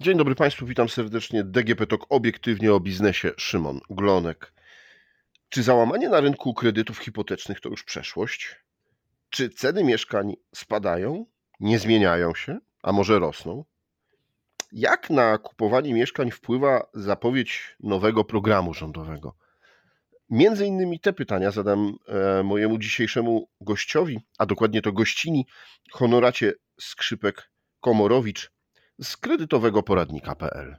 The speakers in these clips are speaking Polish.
Dzień dobry Państwu, witam serdecznie. DGP Talk obiektywnie o biznesie. Szymon Glonek. Czy załamanie na rynku kredytów hipotecznych to już przeszłość? Czy ceny mieszkań spadają, nie zmieniają się, a może rosną? Jak na kupowanie mieszkań wpływa zapowiedź nowego programu rządowego? Między innymi te pytania zadam e, mojemu dzisiejszemu gościowi, a dokładnie to gościni, honoracie Skrzypek Komorowicz, z kredytowego poradnika.pl.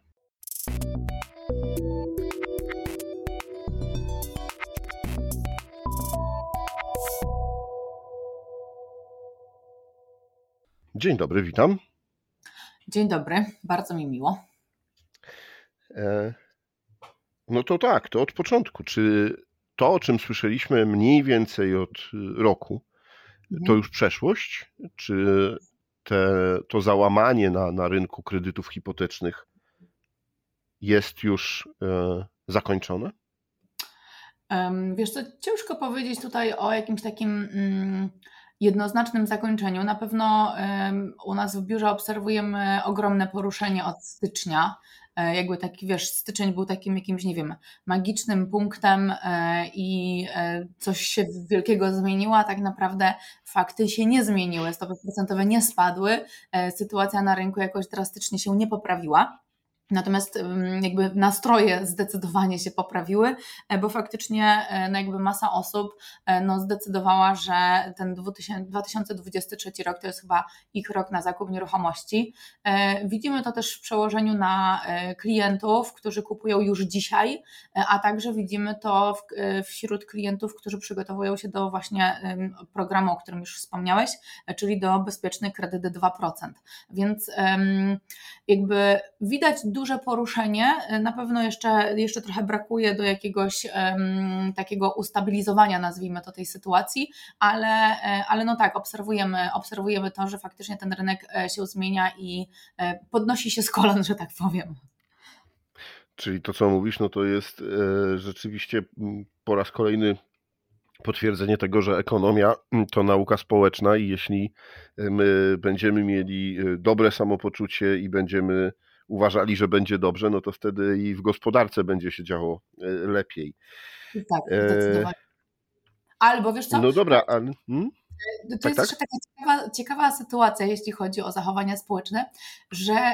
Dzień dobry, witam. Dzień dobry, bardzo mi miło. E, no to tak, to od początku. Czy to, o czym słyszeliśmy mniej więcej od roku, mhm. to już przeszłość? Czy te, to załamanie na, na rynku kredytów hipotecznych jest już e, zakończone? Wiesz co, ciężko powiedzieć tutaj o jakimś takim mm, jednoznacznym zakończeniu. Na pewno u nas w biurze obserwujemy ogromne poruszenie od stycznia. E, jakby taki, wiesz, styczeń był takim jakimś, nie wiem, magicznym punktem e, i e, coś się wielkiego zmieniło, a tak naprawdę fakty się nie zmieniły, stopy procentowe nie spadły, sytuacja na rynku jakoś drastycznie się nie poprawiła. Natomiast jakby nastroje zdecydowanie się poprawiły, e, bo faktycznie e, no jakby masa osób e, no zdecydowała, że ten 2023 rok to jest chyba ich rok na zakup nieruchomości. Widzimy to też w przełożeniu na klientów, którzy kupują już dzisiaj, a także widzimy to wśród klientów, którzy przygotowują się do właśnie programu, o którym już wspomniałeś, czyli do bezpieczny kredyt 2%. Więc jakby widać duże poruszenie. Na pewno jeszcze, jeszcze trochę brakuje do jakiegoś um, takiego ustabilizowania, nazwijmy to, tej sytuacji, ale, e, ale no tak, obserwujemy, obserwujemy to, że faktycznie ten rynek e, się zmienia i e, podnosi się z kolan, że tak powiem. Czyli to, co mówisz, no to jest e, rzeczywiście po raz kolejny potwierdzenie tego, że ekonomia to nauka społeczna i jeśli my będziemy mieli dobre samopoczucie i będziemy uważali, że będzie dobrze, no to wtedy i w gospodarce będzie się działo e, lepiej. Tak, e, zdecydowanie. Albo wiesz co? No dobra, ale... Hmm? To tak, jest tak? jeszcze taka ciekawa, ciekawa, sytuacja, jeśli chodzi o zachowania społeczne, że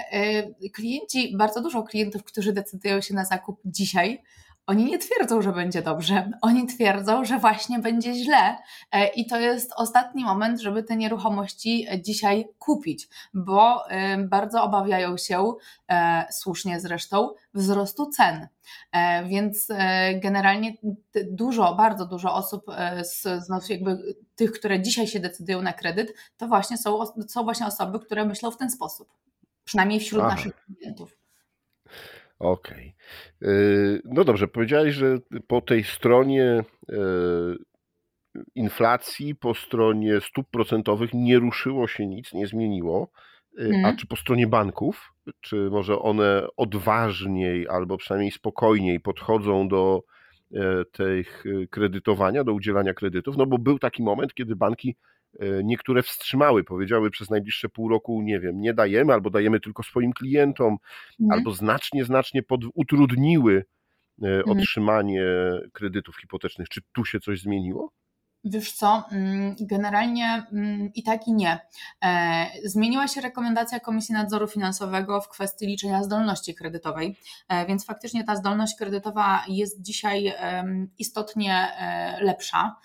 klienci, bardzo dużo klientów, którzy decydują się na zakup dzisiaj, oni nie twierdzą, że będzie dobrze. Oni twierdzą, że właśnie będzie źle. E, I to jest ostatni moment, żeby te nieruchomości dzisiaj kupić, bo e, bardzo obawiają się, e, słusznie zresztą, wzrostu cen. Więc generalnie dużo, bardzo dużo osób z, z jakby tych, które dzisiaj się decydują na kredyt, to właśnie są, są właśnie osoby, które myślą w ten sposób. Przynajmniej wśród Aha. naszych klientów. Okej. Okay. No dobrze, powiedziałeś, że po tej stronie e, inflacji, po stronie stóp procentowych nie ruszyło się nic, nie zmieniło. Hmm. A czy po stronie banków, czy może one odważniej albo przynajmniej spokojniej podchodzą do e, tych kredytowania, do udzielania kredytów? No bo był taki moment, kiedy banki E, niektóre wstrzymały, powiedziały przez najbliższe pół roku, nie wiem, nie dajemy, albo dajemy tylko swoim klientom, mhm. albo znacznie, znacznie pod, utrudniły e, mhm. otrzymanie kredytów hipotecznych. Czy tu się coś zmieniło? Wiesz co, mm, generalnie mm, i tak i nie. E, zmieniła się rekomendacja Komisji Nadzoru Finansowego w kwestii liczenia zdolności kredytowej, e, więc faktycznie ta zdolność kredytowa jest dzisiaj istotnie e, lepsza.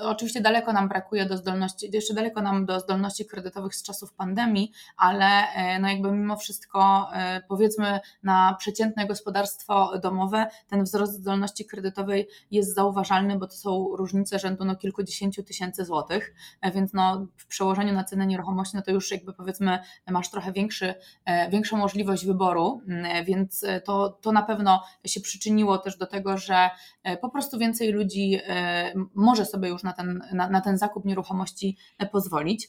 Oczywiście daleko nam brakuje do zdolności, jeszcze daleko nam do zdolności kredytowych z czasów pandemii, ale no jakby mimo wszystko powiedzmy na przeciętne gospodarstwo domowe ten wzrost zdolności kredytowej jest zauważalny, bo to są różnice że rzędu no kilkudziesięciu tysięcy złotych, e, więc no w przełożeniu na cenę nieruchomości, no to już jakby powiedzmy masz trochę większy, e, większą możliwość wyboru, mm, więc to, to na pewno się przyczyniło też do tego, że e, po prostu więcej ludzi może sobie już na ten, na, na ten zakup nieruchomości pozwolić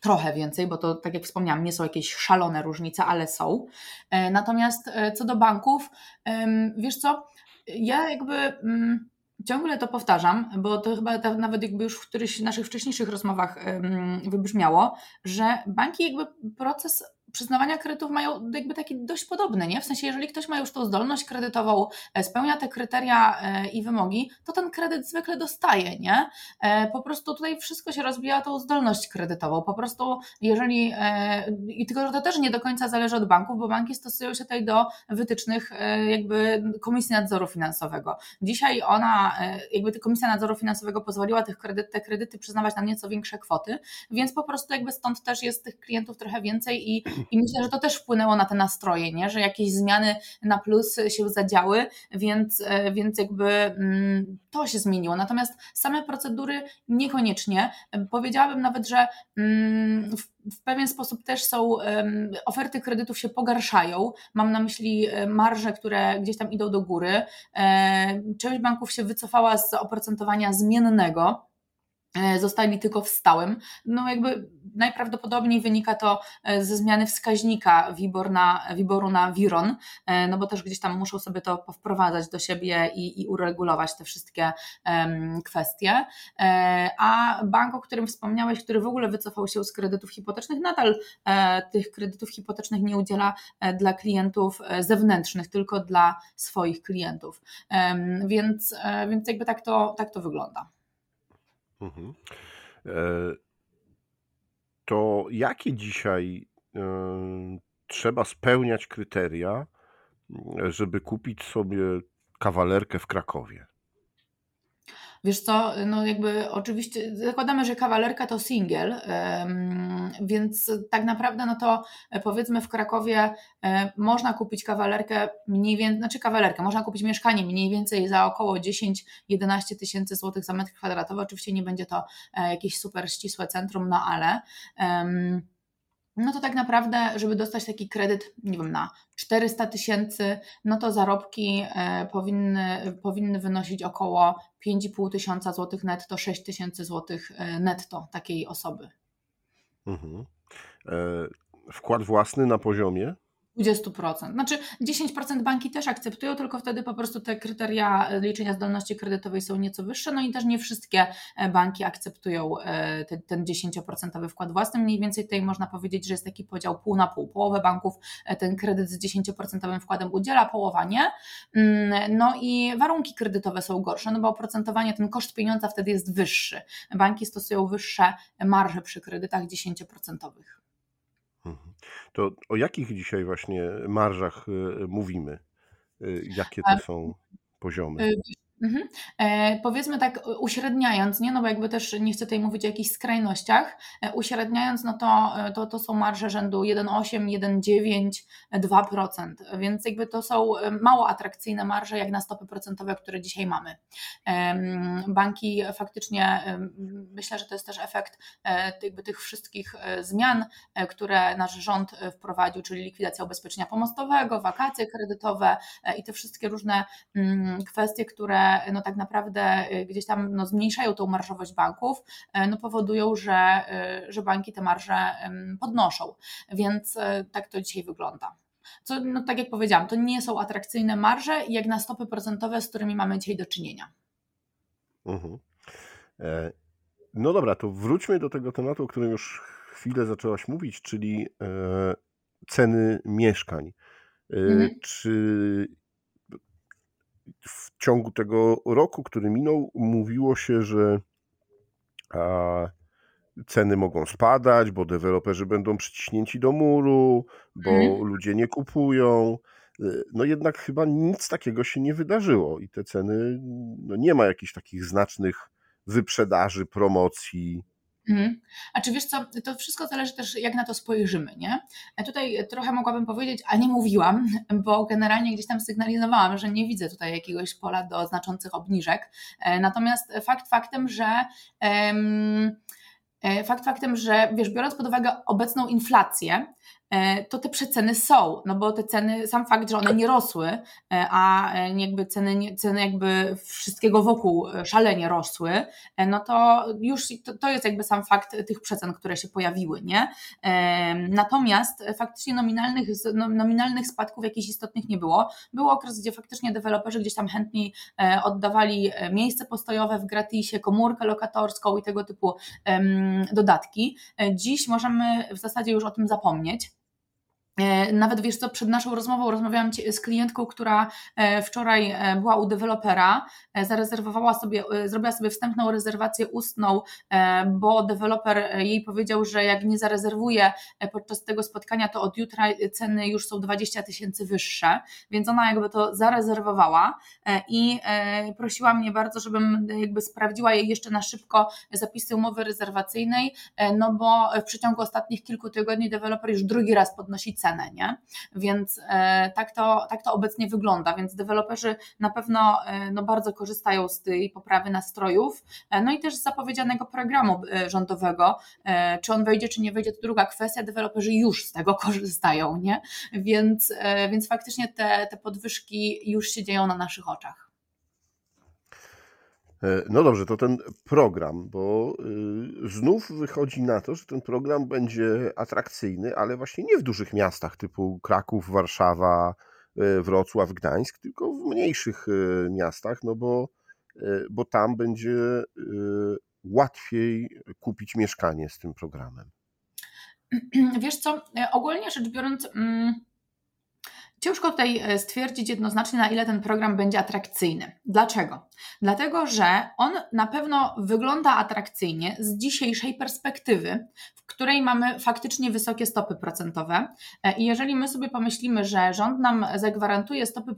trochę więcej, bo to tak jak wspomniałam, nie są jakieś szalone różnice, ale są. Natomiast co do banków, wiesz co, ja jakby mm, ciągle to powtarzam, bo to chyba nawet jakby już w którychś naszych wcześniejszych rozmowach wybrzmiało, że banki jakby proces przyznawania kredytów mają jakby taki dość podobny, nie? W sensie, jeżeli ktoś ma już tą zdolność kredytową, e, spełnia te kryteria e, i wymogi, to ten kredyt zwykle dostaje, nie? E, po prostu tutaj wszystko się rozbija tą zdolność kredytową. Po prostu jeżeli, i tylko, że to też nie do końca zależy od banków, bo banki stosują się tutaj do wytycznych jakby Komisji Nadzoru Finansowego. Dzisiaj ona, jakby Komisja Nadzoru Finansowego pozwoliła tych kredyt, te kredyty przyznawać na nieco większe kwoty, więc po prostu jakby stąd też jest tych klientów trochę więcej i i myślę, że to też wpłynęło na te nastroje, nie? że jakieś zmiany na plus się zadziały, więc, e, więc jakby mm, to się zmieniło. Natomiast same procedury niekoniecznie. Powiedziałabym nawet, że mm, w pewien sposób też są, oferty kredytów się pogarszają. Mam na myśli e, marże, które gdzieś tam idą do góry. E, część banków się wycofała z oprocentowania zmiennego zostali tylko w stałym. No jakby najprawdopodobniej wynika to e, ze zmiany wskaźnika WIBOR na, WIBORu na WIRON, e, no bo też gdzieś tam muszą sobie to wprowadzać do siebie i, i uregulować te wszystkie um, kwestie. A bank, o którym wspomniałeś, który w ogóle wycofał się z kredytów hipotecznych, nadal e, tych kredytów hipotecznych nie udziela dla klientów zewnętrznych, tylko dla swoich klientów. E, więc, e, więc jakby tak to, tak to wygląda. Mhm. E, to jakie dzisiaj e, trzeba spełniać kryteria, żeby kupić sobie kawalerkę w Krakowie? Wiesz co, no jakby oczywiście zakładamy, że kawalerka to singiel, więc tak naprawdę no to e, powiedzmy w Krakowie e, można kupić kawalerkę mniej więcej, znaczy kawalerkę, można kupić mieszkanie mniej więcej za około 10-11 tysięcy złotych za metr kwadratowy. Oczywiście nie będzie to e, jakieś super ścisłe centrum, no ale no to tak naprawdę, żeby dostać taki kredyt, nie wiem, na 400 tysięcy, no to zarobki e, powinny, powinny wynosić około 5,5 tysiąca złotych netto, 6 tysięcy złotych e, netto takiej osoby. Mhm. E, wkład własny na poziomie? 20%. Znaczy 10% banki też akceptują, tylko wtedy po prostu te kryteria liczenia zdolności kredytowej są nieco wyższe, no i też nie wszystkie e, banki akceptują e, ten, ten 10% wkład własny. Mniej więcej tutaj można powiedzieć, że jest taki podział pół na pół. Połowę banków e, ten kredyt z 10% wkładem udziela, połowa nie. Mm, no i warunki kredytowe są gorsze, no bo oprocentowanie, ten koszt pieniądza wtedy jest wyższy. Banki stosują wyższe marże przy kredytach 10%. Mhm. To o jakich dzisiaj właśnie marżach y, mówimy? Y, jakie to są poziomy? Mhm. E, powiedzmy tak uśredniając, nie? no bo jakby też nie chcę tutaj mówić o jakichś skrajnościach, e, uśredniając, no to, e, to, to są marże rzędu 1,8, 1,9, 2%, więc jakby to są e, mało atrakcyjne marże jak na stopy procentowe, które dzisiaj mamy. E, banki faktycznie, e, myślę, że to jest też efekt jakby tych wszystkich zmian, które nasz rząd wprowadził, czyli likwidacja ubezpieczenia pomostowego, wakacje kredytowe i te wszystkie różne mm, kwestie, które no tak naprawdę y, gdzieś tam no zmniejszają tą marżowość banków, y, no powodują, że, y, że banki te marże podnoszą. Więc tak to dzisiaj wygląda. Co, no tak jak powiedziałam, to nie są atrakcyjne marże jak na stopy procentowe, z którymi mamy dzisiaj do czynienia. Mhm. E, no dobra, to wróćmy do tego tematu, o którym już chwilę zaczęłaś mówić, czyli e, ceny mieszkań. E, mhm. Czy w ciągu tego roku, który minął, mówiło się, że ceny mogą spadać, bo deweloperzy będą przyciśnięci do muru, bo mhm. ludzie nie kupują. No jednak chyba nic takiego się nie wydarzyło i te ceny, no nie ma jakichś takich znacznych wyprzedaży, promocji. Mhm. A czy wiesz co, to wszystko zależy też jak na to spojrzymy, nie? Ja tutaj trochę mogłabym powiedzieć, a nie mówiłam, bo generalnie gdzieś tam sygnalizowałam, że nie widzę tutaj jakiegoś pola do znaczących obniżek. E, natomiast fakt faktem, że e, Fakt faktem, że wiesz, biorąc pod uwagę obecną inflację, E, to te przeceny są, no bo te ceny, sam fakt, że one nie rosły, e, a e, jakby ceny, ceny jakby wszystkiego wokół szalenie rosły, no to już to, to jest jakby sam fakt tych przecen, które się pojawiły, nie? Natomiast faktycznie nominalnych, no, nominalnych spadków jakichś istotnych nie było. Był okres, gdzie faktycznie deweloperzy gdzieś tam chętniej oddawali miejsce postojowe w gratisie, komórkę lokatorską i tego typu dodatki. Dziś możemy w zasadzie już o tym zapomnieć. E, nawet wiesz co, przed naszą rozmową rozmawiałam z klientką, która e, wczoraj e, była u dewelopera, zarezerwowała sobie, zrobiła sobie wstępną rezerwację ustną, bo deweloper jej powiedział, że jak nie zarezerwuje podczas tego spotkania, to od jutra ceny już są 20 tysięcy wyższe, więc ona jakby to zarezerwowała i prosiła mnie bardzo, żebym jakby sprawdziła jej jeszcze na szybko zapisy umowy rezerwacyjnej, no bo w przeciągu ostatnich kilku tygodni deweloper już drugi raz podnosi cenę, nie? Więc e, tak to, tak to obecnie wygląda, więc deweloperzy na pewno e, no, bardzo korzystają z tej poprawy nastrojów, e, no i też z zapowiedzianego programu rządowego, czy on wejdzie, czy nie wejdzie, to druga kwestia, deweloperzy już z tego korzystają, nie? Więc, więc faktycznie te, te podwyżki już się dzieją na naszych oczach. E, no dobrze, to ten program, bo y, znów wychodzi na to, że ten program będzie atrakcyjny, ale właśnie nie w dużych miastach typu Kraków, Warszawa, e, Wrocław, Gdańsk, tylko w mniejszych e, miastach, no bo, bo tam będzie łatwiej kupić mieszkanie z tym programem. Wiesz co, ogólnie rzecz biorąc. Mm Ciężko tutaj e, stwierdzić jednoznacznie, na ile ten program będzie atrakcyjny. Dlaczego? Dlatego, że on na pewno wygląda atrakcyjnie z dzisiejszej perspektywy, w której mamy faktycznie wysokie stopy procentowe. E, I jeżeli my sobie pomyślimy, że rząd nam zagwarantuje stopy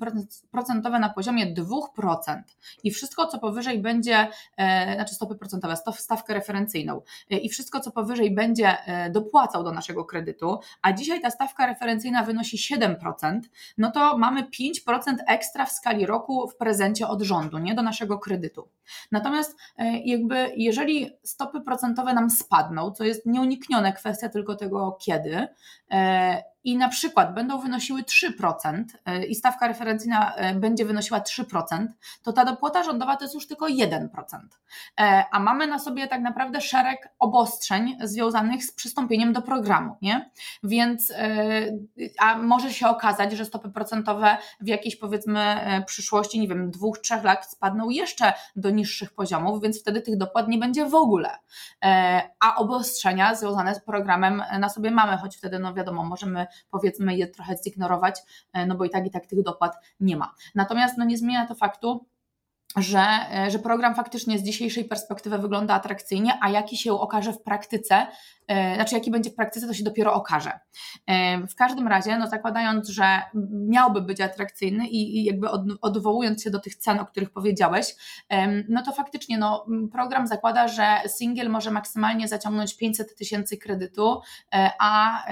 procentowe na poziomie 2% i wszystko, co powyżej będzie, e, znaczy stopy procentowe, stawkę referencyjną, i wszystko, co powyżej będzie dopłacał do naszego kredytu, a dzisiaj ta stawka referencyjna wynosi 7%, no to mamy 5% ekstra w skali roku w prezencie od rządu, nie do naszego kredytu. Natomiast e, jakby jeżeli stopy procentowe nam spadną, co jest nieuniknione kwestia tylko tego kiedy, e, i na przykład będą wynosiły 3% e, i stawka referencyjna e, będzie wynosiła 3%, to ta dopłata rządowa to jest już tylko 1%. E, a mamy na sobie tak naprawdę szereg obostrzeń związanych z przystąpieniem do programu, nie? Więc a może się okazać, że stopy procentowe w jakiejś powiedzmy przyszłości, nie wiem, dwóch, trzech lat spadną jeszcze do niższych poziomów, więc wtedy tych dopłat nie będzie w ogóle. A obostrzenia związane z programem na sobie mamy, choć wtedy, no wiadomo, możemy powiedzmy je trochę zignorować, e, no bo i tak i tak tych dopłat nie ma. Natomiast no nie zmienia to faktu, że, e, że program faktycznie z dzisiejszej perspektywy wygląda atrakcyjnie, a jaki się okaże w praktyce, znaczy jaki będzie w praktyce, to się dopiero okaże. E, w każdym razie, no zakładając, że miałby być atrakcyjny i, jakby od, odwołując się do tych cen, o których powiedziałeś, no to faktycznie no, program zakłada, że singiel może maksymalnie zaciągnąć 500 tysięcy kredytu, e, a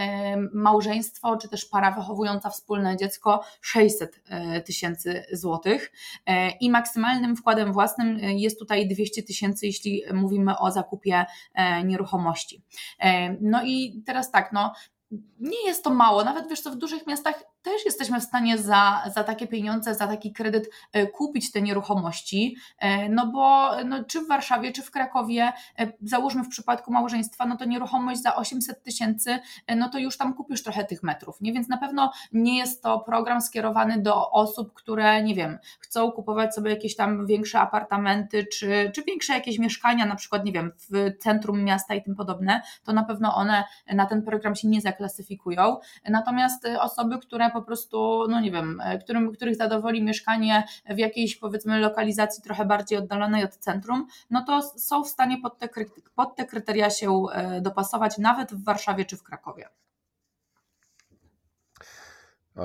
małżeństwo czy też para wychowująca wspólne dziecko 600 tysięcy złotych i maksymalnym wkładem własnym jest tutaj 200 tysięcy, jeśli mówimy o zakupie nieruchomości. No i teraz tak, no nie jest to mało, nawet wiesz co, w dużych miastach też jesteśmy w stanie za, za takie pieniądze, za taki kredyt e, kupić te nieruchomości, e, no bo no, czy w Warszawie, czy w Krakowie, e, załóżmy w przypadku małżeństwa, no to nieruchomość za 800 tysięcy, no to już tam kupisz trochę tych metrów, nie? Więc na pewno nie jest to program skierowany do osób, które, nie wiem, chcą kupować sobie jakieś tam większe apartamenty, czy, czy większe jakieś mieszkania, na przykład, nie wiem, w centrum miasta i tym podobne, to na pewno one na ten program się nie zaklasyfikują. Natomiast osoby, które po prostu, no nie wiem, e, którym, których zadowoli mieszkanie w jakiejś powiedzmy lokalizacji trochę bardziej oddalonej od centrum, no to są w stanie pod te, pod te kryteria się e, dopasować nawet w Warszawie czy w Krakowie. A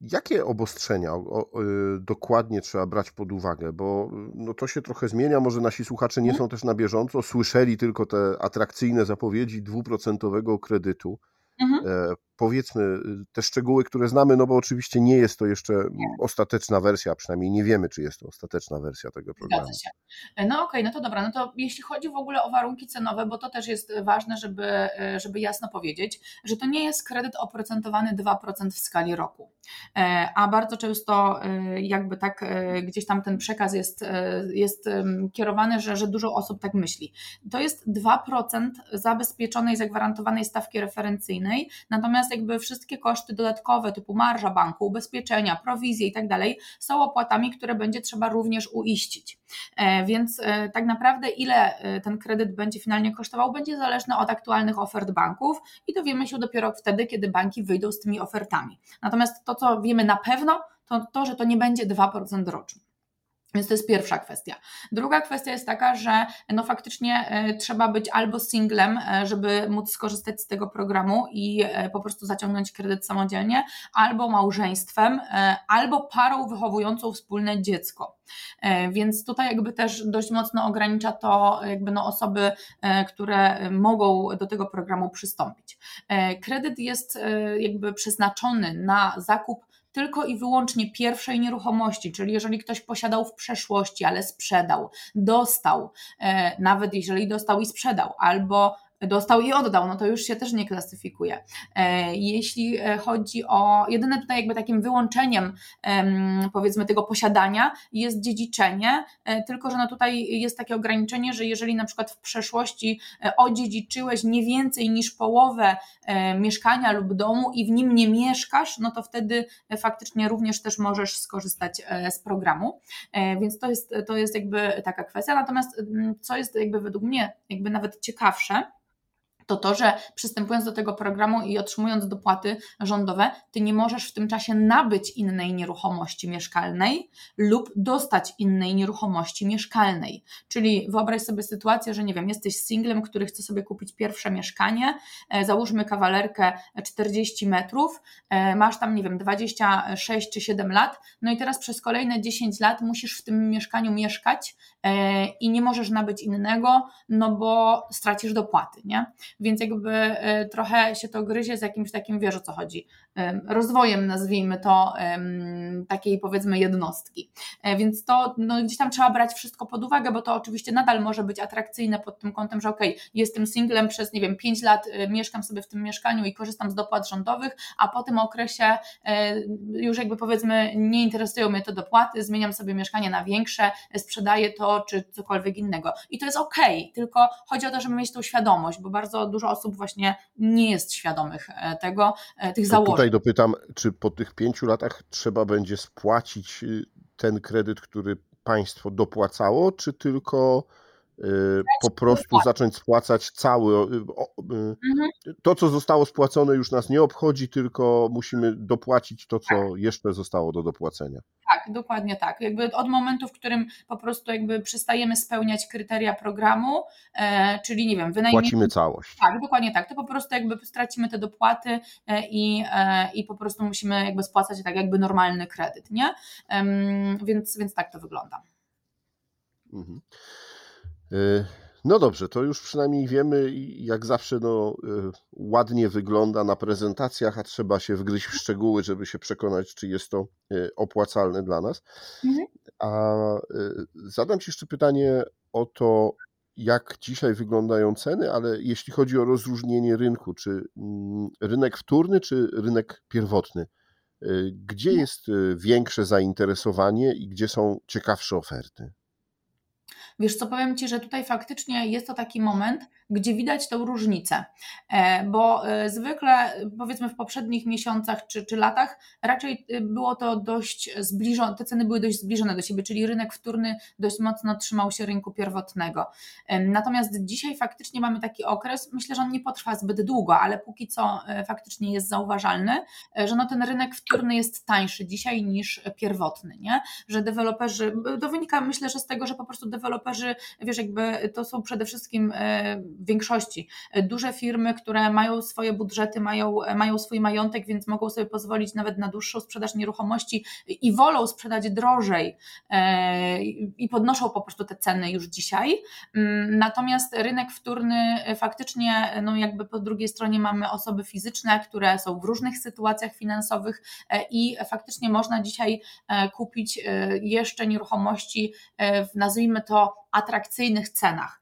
Jakie obostrzenia y, dokładnie trzeba brać pod uwagę? Bo no, to się trochę zmienia. Może nasi słuchacze nie mhm. są też na bieżąco, słyszeli tylko te atrakcyjne zapowiedzi dwuprocentowego kredytu. Mhm. E, powiedzmy y, te szczegóły, które znamy, no bo oczywiście nie jest to jeszcze ostateczna wersja, przynajmniej nie wiemy, czy jest to ostateczna wersja tego programu. Zgadza się. E, no okej, okay, no to dobra, no to jeśli chodzi w ogóle o warunki cenowe, bo to też jest ważne, żeby, e, żeby jasno powiedzieć, że to nie jest kredyt oprocentowany 2% w skali roku, e, a bardzo często jakby tak gdzieś tam ten przekaz jest, jest kierowany, że, że dużo osób tak myśli. To jest 2% zabezpieczonej, zagwarantowanej stawki referencyjnej, natomiast jakby wszystkie koszty dodatkowe typu marża banku, ubezpieczenia, prowizje i tak dalej są opłatami, które będzie trzeba również uiścić. E, więc e, tak naprawdę ile e, ten kredyt będzie finalnie kosztował, będzie zależne od aktualnych ofert banków i dowiemy się dopiero wtedy, kiedy banki wyjdą z tymi ofertami. Natomiast to, co wiemy na pewno, to to, że to nie będzie 2% rocznie. Więc to jest pierwsza kwestia. Druga kwestia jest taka, że no faktycznie e, trzeba być albo singlem, e, żeby móc skorzystać z tego programu i e, po prostu zaciągnąć kredyt samodzielnie, albo małżeństwem, albo parą wychowującą wspólne dziecko. Więc tutaj jakby też dość mocno ogranicza to jakby no osoby, które mogą do tego programu przystąpić. Kredyt jest jakby przeznaczony na zakup tylko i wyłącznie pierwszej nieruchomości, czyli jeżeli ktoś posiadał w przeszłości, ale sprzedał, dostał, e, nawet jeżeli dostał i sprzedał, albo dostał i oddał, no to już się też nie klasyfikuje. E, jeśli e, chodzi o, jedyne tutaj jakby takim wyłączeniem powiedzmy tego posiadania jest dziedziczenie, e, tylko że no tutaj jest takie ograniczenie, że jeżeli na przykład w przeszłości odziedziczyłeś nie więcej niż połowę mieszkania lub domu i w nim nie mieszkasz, no to wtedy faktycznie również też możesz skorzystać z programu, więc to jest, to jest jakby taka kwestia, natomiast mm, co jest jakby według mnie jakby nawet ciekawsze, to to, że przystępując do tego programu i otrzymując dopłaty rządowe, ty nie możesz w tym czasie nabyć innej nieruchomości mieszkalnej lub dostać innej nieruchomości mieszkalnej. Czyli wyobraź sobie sytuację, że nie wiem, jesteś singlem, który chce sobie kupić pierwsze mieszkanie, e, załóżmy kawalerkę 40 metrów, e, masz tam, nie wiem, 26 czy 7 lat, no i teraz przez kolejne 10 lat musisz w tym mieszkaniu mieszkać i nie możesz nabyć innego, no bo stracisz dopłaty, nie? więc jakby e, trochę się to gryzie z jakimś takim, wiesz o co chodzi, rozwojem, nazwijmy to, takiej powiedzmy jednostki. E, więc to no, gdzieś tam trzeba brać wszystko pod uwagę, bo to oczywiście nadal może być atrakcyjne pod tym kątem, że okej, okay, jestem singlem przez, nie wiem, 5 lat, e, mieszkam sobie w tym mieszkaniu i korzystam z dopłat rządowych, a po tym okresie już jakby powiedzmy nie interesują mnie te dopłaty, zmieniam sobie mieszkanie na większe, sprzedaję to czy cokolwiek innego. I to jest okej, okay, tylko chodzi o to, żeby mieć tą świadomość, bo bardzo dużo osób właśnie nie jest świadomych e, tego, e, tych założeń. Tutaj dopytam, czy po tych pięciu latach trzeba będzie spłacić y, ten kredyt, który państwo dopłacało, czy tylko po prostu zacząć spłacać cały. Y, y, mhm. To, co zostało spłacone, już nas nie obchodzi, tylko musimy dopłacić to, co tak. jeszcze zostało do dopłacenia. Tak, dokładnie tak. Jakby od momentu, w którym po prostu jakby przestajemy spełniać kryteria programu, e, czyli nie wiem, wynajmijmy. Płacimy całość. Tak, dokładnie tak. To po prostu jakby stracimy te dopłaty e, i, e, i po prostu musimy jakby spłacać tak jakby normalny kredyt, nie? Więc, więc tak to wygląda. Mhm. Y, no dobrze, to już przynajmniej wiemy, jak zawsze no, y, ładnie wygląda na prezentacjach, a trzeba się wgryźć w szczegóły, żeby się przekonać, czy jest to y, opłacalne dla nas. Mhm. A zadam Ci jeszcze pytanie o to, jak dzisiaj wyglądają ceny, ale jeśli chodzi o rozróżnienie rynku, czy mm, rynek wtórny, czy rynek pierwotny, gdzie mhm. jest większe zainteresowanie i gdzie są ciekawsze oferty? Wiesz co, powiem Ci, że tutaj faktycznie jest to taki moment, gdzie widać tę różnicę, e, bo e, zwykle powiedzmy w poprzednich miesiącach czy, czy latach raczej e, było to dość zbliżone, te ceny były dość zbliżone do siebie, czyli rynek wtórny dość mocno trzymał się rynku pierwotnego. Natomiast dzisiaj faktycznie mamy taki okres, myślę, że on nie potrwa zbyt długo, ale póki co faktycznie jest zauważalny, że no ten rynek wtórny jest tańszy dzisiaj niż pierwotny, nie? że deweloperzy, to wynika myślę, że z tego, że po prostu deweloperzy, wiesz, jakby to są przede wszystkim w większości. Duże firmy, które mają swoje budżety, mają, mają swój majątek, więc mogą sobie pozwolić nawet na dłuższą sprzedaż nieruchomości i wolą sprzedać drożej e, i podnoszą po prostu te ceny już dzisiaj. Mm, natomiast rynek wtórny faktycznie, no jakby po drugiej stronie mamy osoby fizyczne, które są w różnych sytuacjach finansowych e, i faktycznie można dzisiaj e, kupić jeszcze nieruchomości nazwijmy to atrakcyjnych cenach.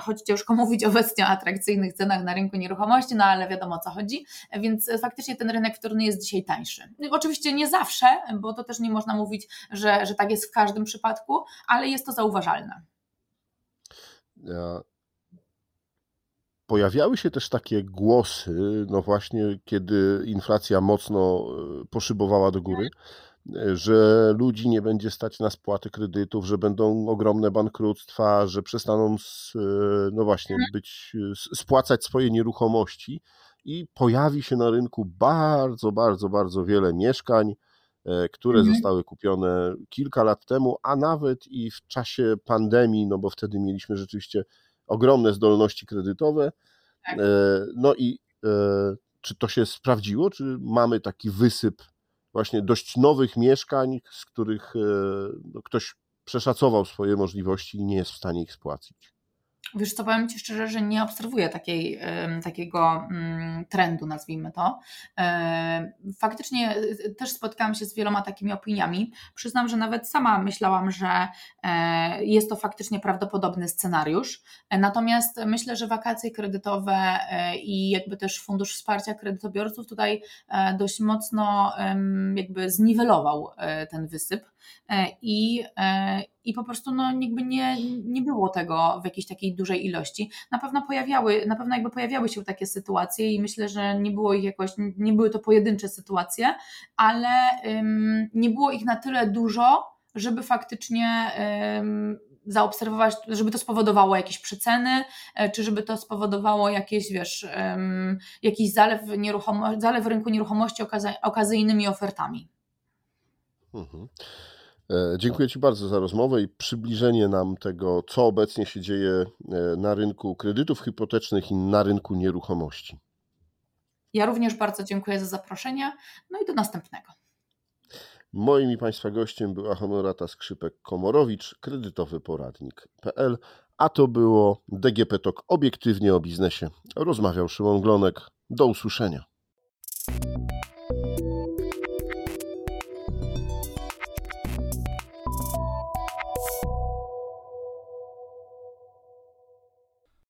Choć ciężko mówić obecnie o atrakcyjnych cenach na rynku nieruchomości, no ale wiadomo o co chodzi, więc faktycznie ten rynek wtórny jest dzisiaj tańszy. Oczywiście nie zawsze, bo to też nie można mówić, że, że tak jest w każdym przypadku, ale jest to zauważalne. pojawiały się też takie głosy, no właśnie, kiedy inflacja mocno e, poszybowała do góry, e, że ludzi nie będzie stać na spłaty kredytów, że będą ogromne bankructwa, że przestaną, z, e, no właśnie, być, spłacać swoje nieruchomości i pojawi się na rynku bardzo, bardzo, bardzo wiele mieszkań, które mhm. zostały kupione kilka lat temu, a nawet i w czasie pandemii, no bo wtedy mieliśmy rzeczywiście ogromne zdolności kredytowe. Tak. E, no i e, czy to się sprawdziło? Czy mamy taki wysyp właśnie dość nowych mieszkań, z których e, no, ktoś przeszacował swoje możliwości i nie jest w stanie ich spłacić? Wiesz co, powiem Ci szczerze, że nie obserwuję takiej, takiego mm, trendu, nazwijmy to. Faktycznie y, też spotkałam się z wieloma takimi opiniami. Przyznam, że nawet sama myślałam, że e, jest to faktycznie prawdopodobny scenariusz. E, natomiast myślę, że wakacje kredytowe e, i jakby też Fundusz Wsparcia Kredytobiorców tutaj dość mocno jakby zniwelował ten wysyp i, i po prostu no, jakby nie, nie było tego w jakiejś takiej dużej ilości. Na pewno pojawiały, na pewno jakby pojawiały się takie sytuacje i myślę, że nie było ich jakoś, nie były to pojedyncze sytuacje, ale nie było ich na tyle dużo, żeby faktycznie zaobserwować, żeby to spowodowało jakieś przeceny, e, czy żeby to spowodowało jakieś, wiesz, um, jakiś zalew, nieruchomo- zalew rynku nieruchomości okazy- okazyjnymi ofertami. Mhm. E, dziękuję Ci bardzo za rozmowę i przybliżenie nam tego, co obecnie się dzieje e, na rynku kredytów hipotecznych i na rynku nieruchomości. Ja również bardzo dziękuję za zaproszenie. No i do następnego. Moim i Państwa gościem była Honorata Skrzypek-Komorowicz, kredytowy poradnik.pl, a to było DGP Talk obiektywnie o biznesie. Rozmawiał Szymon Glonek. Do usłyszenia.